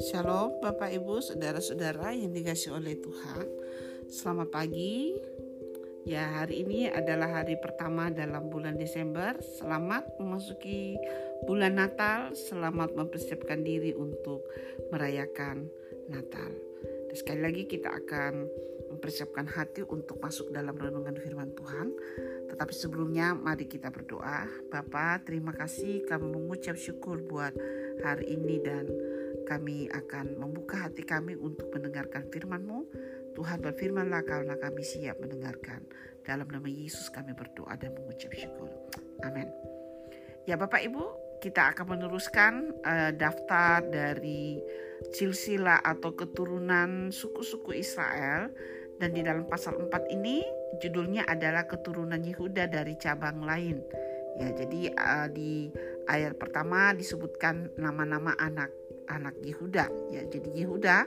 Shalom Bapak Ibu Saudara-saudara yang dikasih oleh Tuhan. Selamat pagi. Ya hari ini adalah hari pertama dalam bulan Desember. Selamat memasuki bulan Natal. Selamat mempersiapkan diri untuk merayakan Natal. Dan sekali lagi kita akan mempersiapkan hati untuk masuk dalam renungan firman Tuhan Tetapi sebelumnya mari kita berdoa Bapak terima kasih kami mengucap syukur buat hari ini dan kami akan membuka hati kami untuk mendengarkan firman-Mu. Tuhan berfirmanlah karena kami siap mendengarkan. Dalam nama Yesus kami berdoa dan mengucap syukur. Amin. Ya Bapak Ibu, kita akan meneruskan uh, daftar dari silsilah atau keturunan suku-suku Israel dan di dalam pasal 4 ini judulnya adalah keturunan Yehuda dari cabang lain. Ya, jadi uh, di ayat pertama disebutkan nama-nama anak anak Yehuda ya. Jadi Yehuda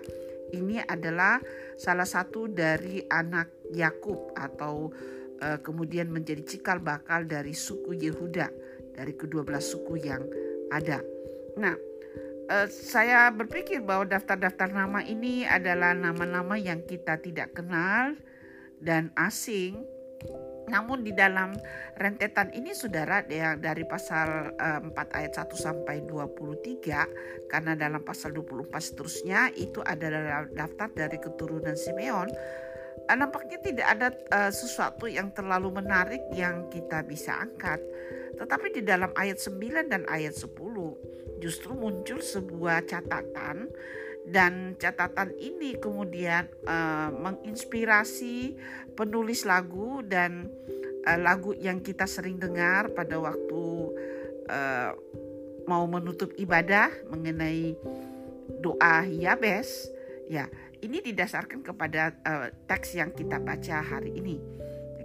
ini adalah salah satu dari anak Yakub atau uh, kemudian menjadi cikal bakal dari suku Yehuda dari kedua belas suku yang ada. Nah, uh, saya berpikir bahwa daftar-daftar nama ini adalah nama-nama yang kita tidak kenal dan asing namun di dalam rentetan ini saudara ya dari pasal uh, eh, 4 ayat 1 sampai 23 karena dalam pasal 24 seterusnya itu adalah daftar dari keturunan Simeon uh, nampaknya tidak ada uh, sesuatu yang terlalu menarik yang kita bisa angkat. Tetapi di dalam ayat 9 dan ayat 10 justru muncul sebuah catatan dan catatan ini kemudian uh, menginspirasi penulis lagu dan uh, lagu yang kita sering dengar pada waktu uh, mau menutup ibadah mengenai doa Yabes ya ini didasarkan kepada uh, teks yang kita baca hari ini.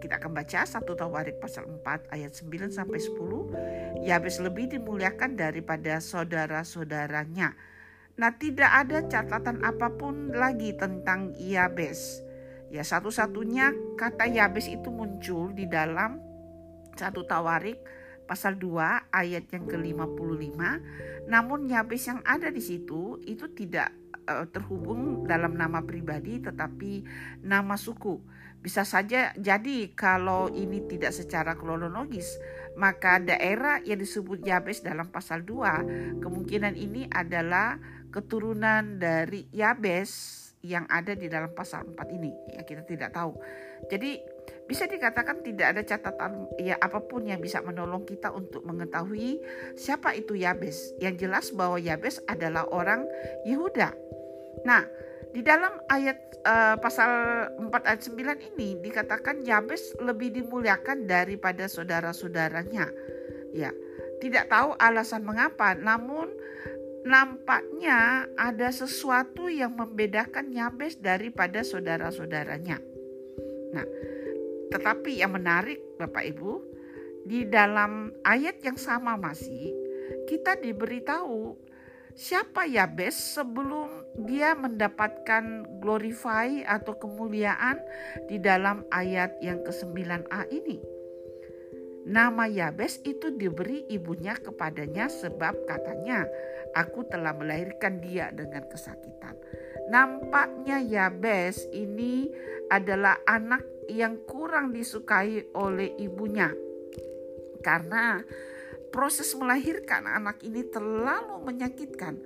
Kita akan baca satu Tawarik pasal 4 ayat 9 sampai 10 Yabes lebih dimuliakan daripada saudara-saudaranya Nah, tidak ada catatan apa pun lagi tentang Yabes. Ya, satu-satunya kata Yabes itu muncul di dalam satu Tawarik pasal 2 ayat yang ke-55. Namun Yabes yang ada di situ itu tidak uh, terhubung dalam nama pribadi tetapi nama suku. Bisa saja jadi kalau ini tidak secara kronologis, maka daerah yang disebut Yabes dalam pasal 2 kemungkinan ini adalah keturunan dari Yabes yang ada di dalam pasal 4 ini ya kita tidak tahu. Jadi bisa dikatakan tidak ada catatan ya apa pun yang bisa menolong kita untuk mengetahui siapa itu Yabes. Yang jelas bahwa Yabes adalah orang Yehuda. Nah, di dalam ayat uh, pasal 4 ayat 9 ini dikatakan Yabes lebih dimuliakan daripada saudara-saudaranya. Ya, tidak tahu alasan mengapa, namun nampaknya ada sesuatu yang membedakan Yabes daripada saudara-saudaranya. Nah, tetapi yang menarik Bapak Ibu, di dalam ayat yang sama masih kita diberitahu siapa Yabes sebelum dia mendapatkan glorify atau kemuliaan di dalam ayat yang ke-9a ini. Nama Yabes itu diberi ibunya kepadanya sebab katanya, aku telah melahirkan dia dengan kesakitan. Nampaknya Yabes ini adalah anak yang kurang disukai oleh ibunya. Karena proses melahirkan anak ini terlalu menyakitkan.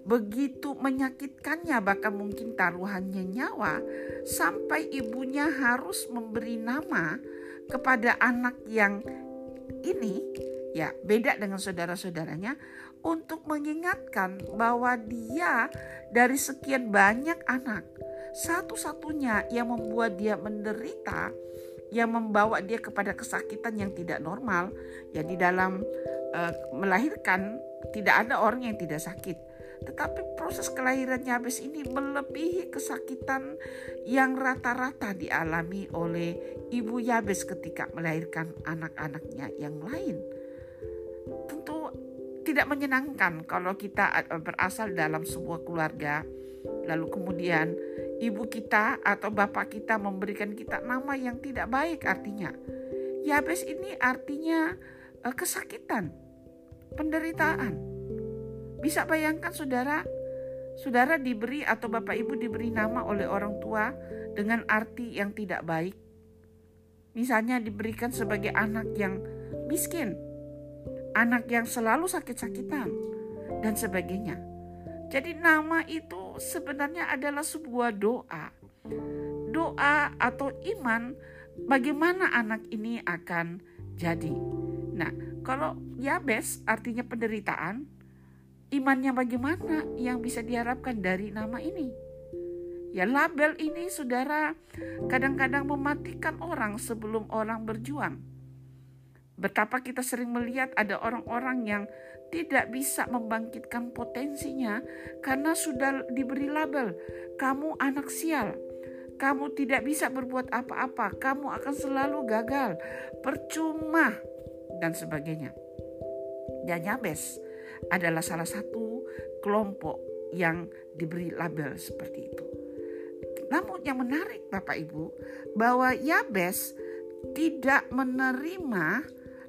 Begitu menyakitkannya bahkan mungkin taruhannya nyawa sampai ibunya harus memberi nama kepada anak yang ini ya beda dengan saudara-saudaranya untuk mengingatkan bahwa dia dari sekian banyak anak satu-satunya yang membuat dia menderita yang membawa dia kepada kesakitan yang tidak normal ya di dalam uh, melahirkan tidak ada orang yang tidak sakit tetapi proses kelahiran Yabes ini melebihi kesakitan yang rata-rata dialami oleh ibu Yabes ketika melahirkan anak-anaknya yang lain. Tentu tidak menyenangkan kalau kita berasal dalam sebuah keluarga lalu kemudian ibu kita atau bapak kita memberikan kita nama yang tidak baik artinya. Yabes ini artinya uh, kesakitan penderitaan. Bisa bayangkan saudara, saudara diberi atau bapak ibu diberi nama oleh orang tua dengan arti yang tidak baik. Misalnya diberikan sebagai anak yang miskin, anak yang selalu sakit-sakitan, dan sebagainya. Jadi nama itu sebenarnya adalah sebuah doa. Doa atau iman bagaimana anak ini akan jadi. Nah, kalau Yabes artinya penderitaan, imannya bagaimana yang bisa diharapkan dari nama ini? Ya label ini saudara kadang-kadang mematikan orang sebelum orang berjuang. Betapa kita sering melihat ada orang-orang yang tidak bisa membangkitkan potensinya karena sudah diberi label, kamu anak sial, kamu tidak bisa berbuat apa-apa, kamu akan selalu gagal, percuma, dan sebagainya. Dan Yabes adalah salah satu kelompok yang diberi label seperti itu. Namun yang menarik Bapak Ibu bahwa Yabes tidak menerima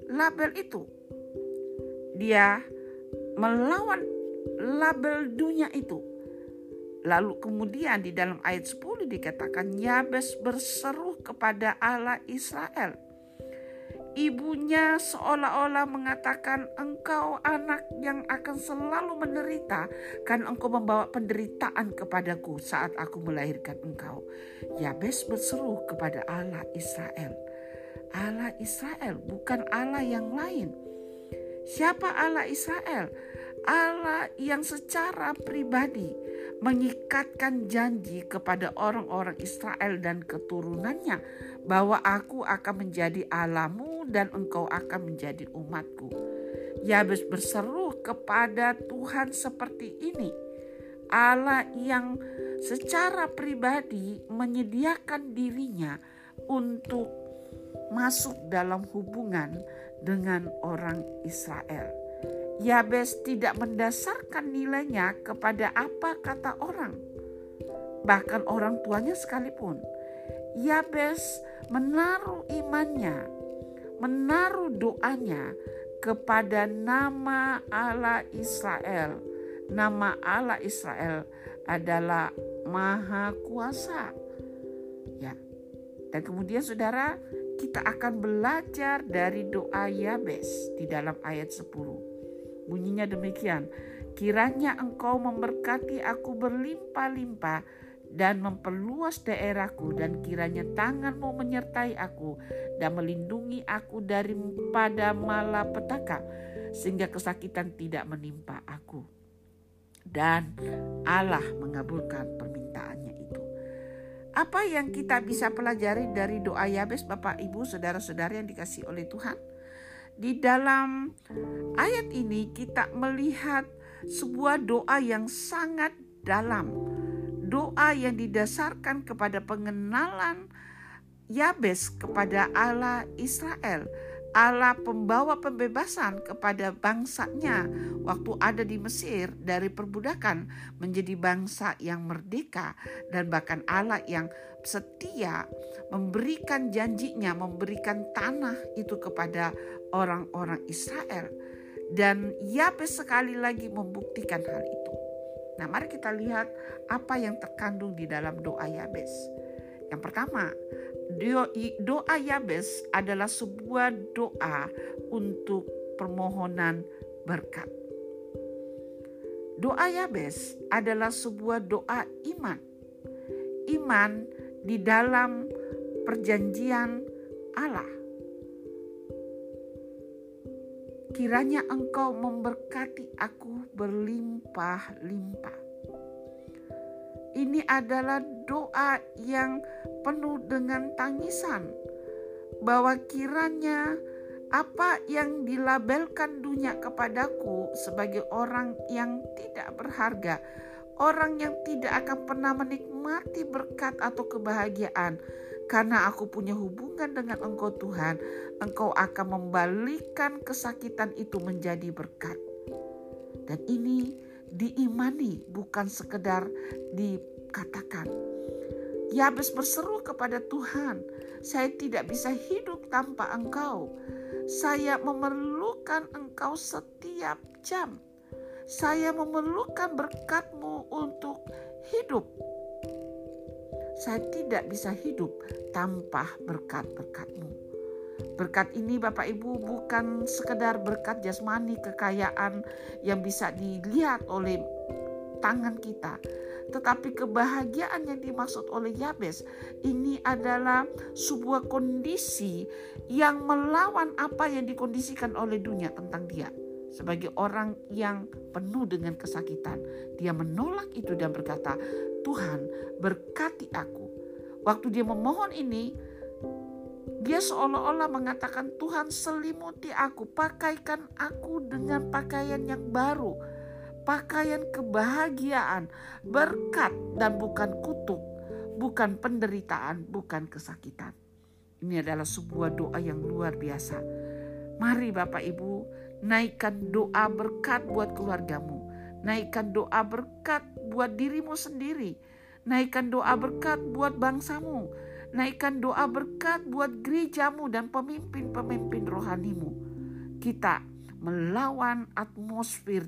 label itu. Dia melawan label dunia itu. Lalu kemudian di dalam ayat 10 dikatakan Yabes berseru kepada Allah Israel Ibunya seolah-olah mengatakan, "Engkau anak yang akan selalu menderita, kan engkau membawa penderitaan kepadaku saat aku melahirkan engkau." Yabes berseru kepada Allah Israel. Allah Israel bukan Allah yang lain. Siapa Allah Israel? Allah yang secara pribadi mengikatkan janji kepada orang-orang Israel dan keturunannya bahwa aku akan menjadi Allahmu dan engkau akan menjadi umatku. Yabes berseru kepada Tuhan seperti ini. Allah yang secara pribadi menyediakan dirinya untuk masuk dalam hubungan dengan orang Israel. Yabes tidak mendasarkan nilainya kepada apa kata orang, bahkan orang tuanya sekalipun. Yabes menaruh imannya, menaruh doanya kepada nama Allah Israel. Nama Allah Israel adalah Maha Kuasa. Ya. Dan kemudian Saudara, kita akan belajar dari doa Yabes di dalam ayat 10. Bunyinya demikian, kiranya engkau memberkati aku berlimpah-limpah dan memperluas daerahku dan kiranya tanganmu menyertai aku dan melindungi aku daripada malapetaka sehingga kesakitan tidak menimpa aku. Dan Allah mengabulkan permintaannya itu. Apa yang kita bisa pelajari dari doa Yabes Bapak Ibu Saudara-saudara yang dikasih oleh Tuhan? Di dalam ayat ini kita melihat sebuah doa yang sangat dalam. Doa yang didasarkan kepada pengenalan Yabes kepada Allah Israel, Allah pembawa pembebasan kepada bangsanya waktu ada di Mesir dari perbudakan menjadi bangsa yang merdeka dan bahkan Allah yang setia memberikan janjinya memberikan tanah itu kepada orang-orang Israel dan Yabes sekali lagi membuktikan hal itu. Nah, mari kita lihat apa yang terkandung di dalam doa Yabes. Yang pertama, doa Yabes adalah sebuah doa untuk permohonan berkat. Doa Yabes adalah sebuah doa iman. Iman di dalam perjanjian Allah kiranya engkau memberkati aku berlimpah-limpah. Ini adalah doa yang penuh dengan tangisan, bahwa kiranya apa yang dilabelkan dunia kepadaku sebagai orang yang tidak berharga, orang yang tidak akan pernah menikmati berkat atau kebahagiaan, karena aku punya hubungan dengan Engkau Tuhan, Engkau akan membalikan kesakitan itu menjadi berkat. Dan ini diimani bukan sekedar dikatakan. Yabes berseru kepada Tuhan, Saya tidak bisa hidup tanpa Engkau. Saya memerlukan Engkau setiap jam. Saya memerlukan berkat-Mu untuk hidup. Saya tidak bisa hidup tanpa berkat-berkat-Mu. Berkat ini Bapak Ibu bukan sekedar berkat jasmani kekayaan yang bisa dilihat oleh tangan kita. Tetapi kebahagiaan yang dimaksud oleh Yabes ini adalah sebuah kondisi yang melawan apa yang dikondisikan oleh dunia tentang dia. Sebagai orang yang penuh dengan kesakitan, dia menolak itu dan berkata, "Tuhan, berkati aku." Waktu dia memohon ini, dia seolah-olah mengatakan, "Tuhan, selimuti aku, pakaikan aku dengan pakaian yang baru, pakaian kebahagiaan, berkat, dan bukan kutuk, bukan penderitaan, bukan kesakitan." Ini adalah sebuah doa yang luar biasa. Mari, Bapak Ibu, naikkan doa berkat buat keluargamu, naikkan doa berkat buat dirimu sendiri, naikkan doa berkat buat bangsamu Naikkan doa berkat buat gerejamu dan pemimpin-pemimpin rohanimu. Kita melawan atmosfer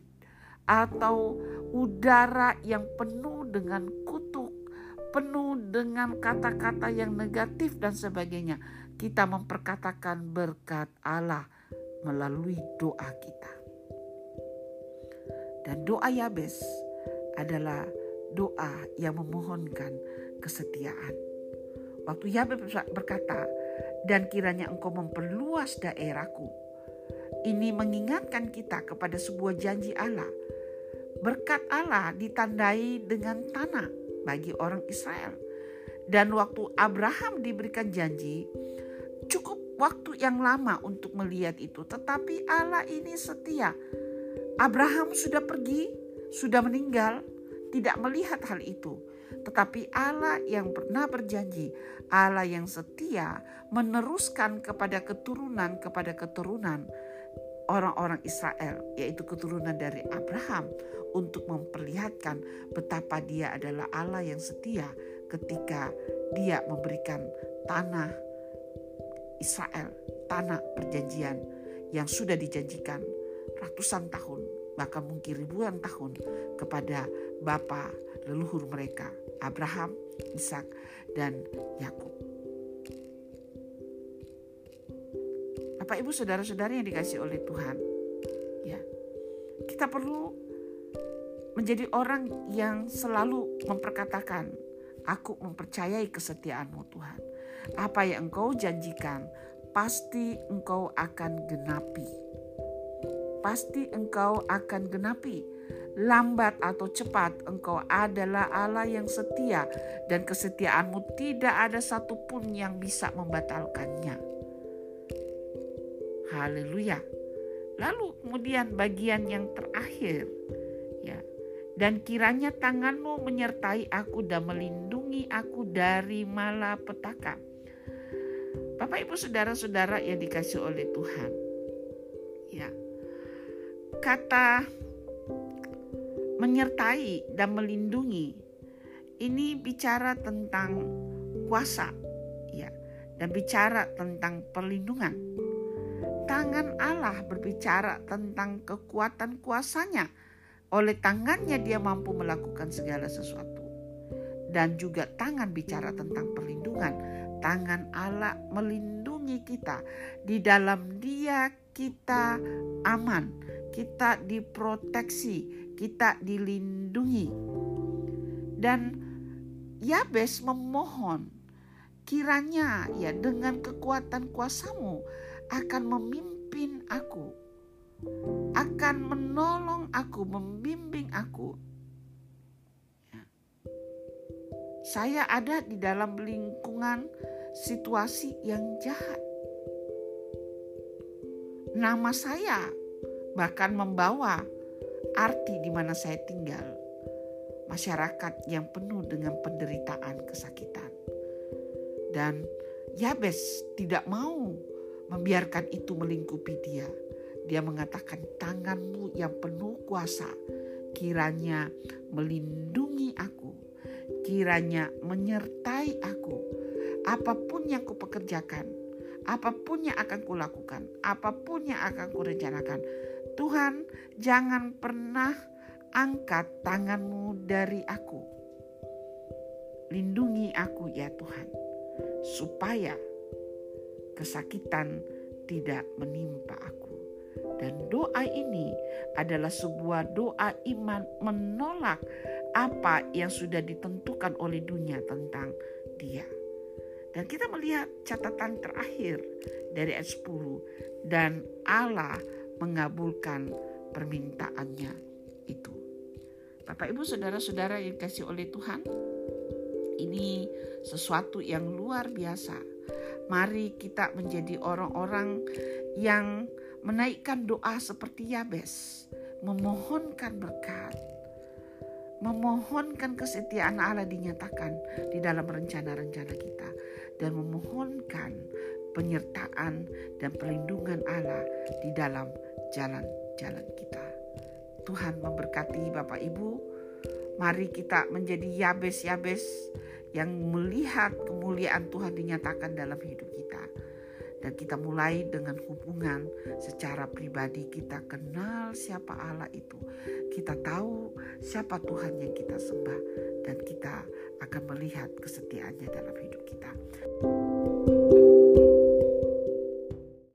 atau udara yang penuh dengan kutuk, penuh dengan kata-kata yang negatif dan sebagainya. Kita memperkatakan berkat Allah melalui doa kita. Dan doa Yabes adalah doa yang memohonkan kesetiaan. Waktu Yahweh berkata, dan kiranya engkau memperluas daerahku. Ini mengingatkan kita kepada sebuah janji Allah. Berkat Allah ditandai dengan tanah bagi orang Israel. Dan waktu Abraham diberikan janji, cukup waktu yang lama untuk melihat itu. Tetapi Allah ini setia. Abraham sudah pergi, sudah meninggal, tidak melihat hal itu. Tetapi Allah yang pernah berjanji, Allah yang setia meneruskan kepada keturunan kepada keturunan orang-orang Israel, yaitu keturunan dari Abraham untuk memperlihatkan betapa dia adalah Allah yang setia ketika dia memberikan tanah Israel, tanah perjanjian yang sudah dijanjikan ratusan tahun, bahkan mungkin ribuan tahun kepada bapa leluhur mereka, Abraham, Ishak, dan Yakub. Bapak Ibu saudara-saudari yang dikasih oleh Tuhan, ya. Kita perlu menjadi orang yang selalu memperkatakan, aku mempercayai kesetiaanmu Tuhan. Apa yang engkau janjikan, pasti engkau akan genapi. Pasti engkau akan genapi lambat atau cepat, Engkau adalah Allah yang setia, dan kesetiaanmu tidak ada satupun yang bisa membatalkannya. Haleluya! Lalu kemudian bagian yang terakhir, ya, dan kiranya tanganmu menyertai aku dan melindungi aku dari malapetaka. Bapak, ibu, saudara-saudara yang dikasih oleh Tuhan, ya, kata menyertai dan melindungi. Ini bicara tentang kuasa, ya, dan bicara tentang perlindungan. Tangan Allah berbicara tentang kekuatan kuasanya. Oleh tangannya dia mampu melakukan segala sesuatu. Dan juga tangan bicara tentang perlindungan. Tangan Allah melindungi kita. Di dalam dia kita aman, kita diproteksi, kita dilindungi. Dan Yabes memohon kiranya ya dengan kekuatan kuasamu akan memimpin aku, akan menolong aku, membimbing aku. Ya. Saya ada di dalam lingkungan situasi yang jahat. Nama saya bahkan membawa arti di mana saya tinggal, masyarakat yang penuh dengan penderitaan kesakitan. Dan Yabes tidak mau membiarkan itu melingkupi dia. Dia mengatakan tanganmu yang penuh kuasa kiranya melindungi aku, kiranya menyertai aku apa pun yang kupekerjakan, apa pun yang akan kulakukan, apa pun yang akan kurencanakan, Tuhan jangan pernah angkat tanganmu dari aku. Lindungi aku ya Tuhan, supaya kesakitan tidak menimpa aku. Dan doa ini adalah sebuah doa iman menolak apa yang sudah ditentukan oleh dunia tentang dia. Dan kita melihat catatan terakhir dari ayat 10 dan Allah mengabulkan permintaannya itu. Bapak Ibu saudara-saudara yang dikasih oleh Tuhan, ini sesuatu yang luar biasa. Mari kita menjadi orang-orang yang menaikkan doa seperti Yabes, memohonkan berkat, memohonkan kesetiaan Allah dinyatakan di dalam rencana-rencana kita dan memohonkan penyertaan dan perlindungan Allah di dalam jalan-jalan kita. Tuhan memberkati Bapak Ibu. Mari kita menjadi Yabes-Yabes yang melihat kemuliaan Tuhan dinyatakan dalam hidup kita. Dan kita mulai dengan hubungan secara pribadi kita kenal siapa Allah itu. Kita tahu siapa Tuhan yang kita sembah dan kita akan melihat kesetiaannya dalam hidup kita.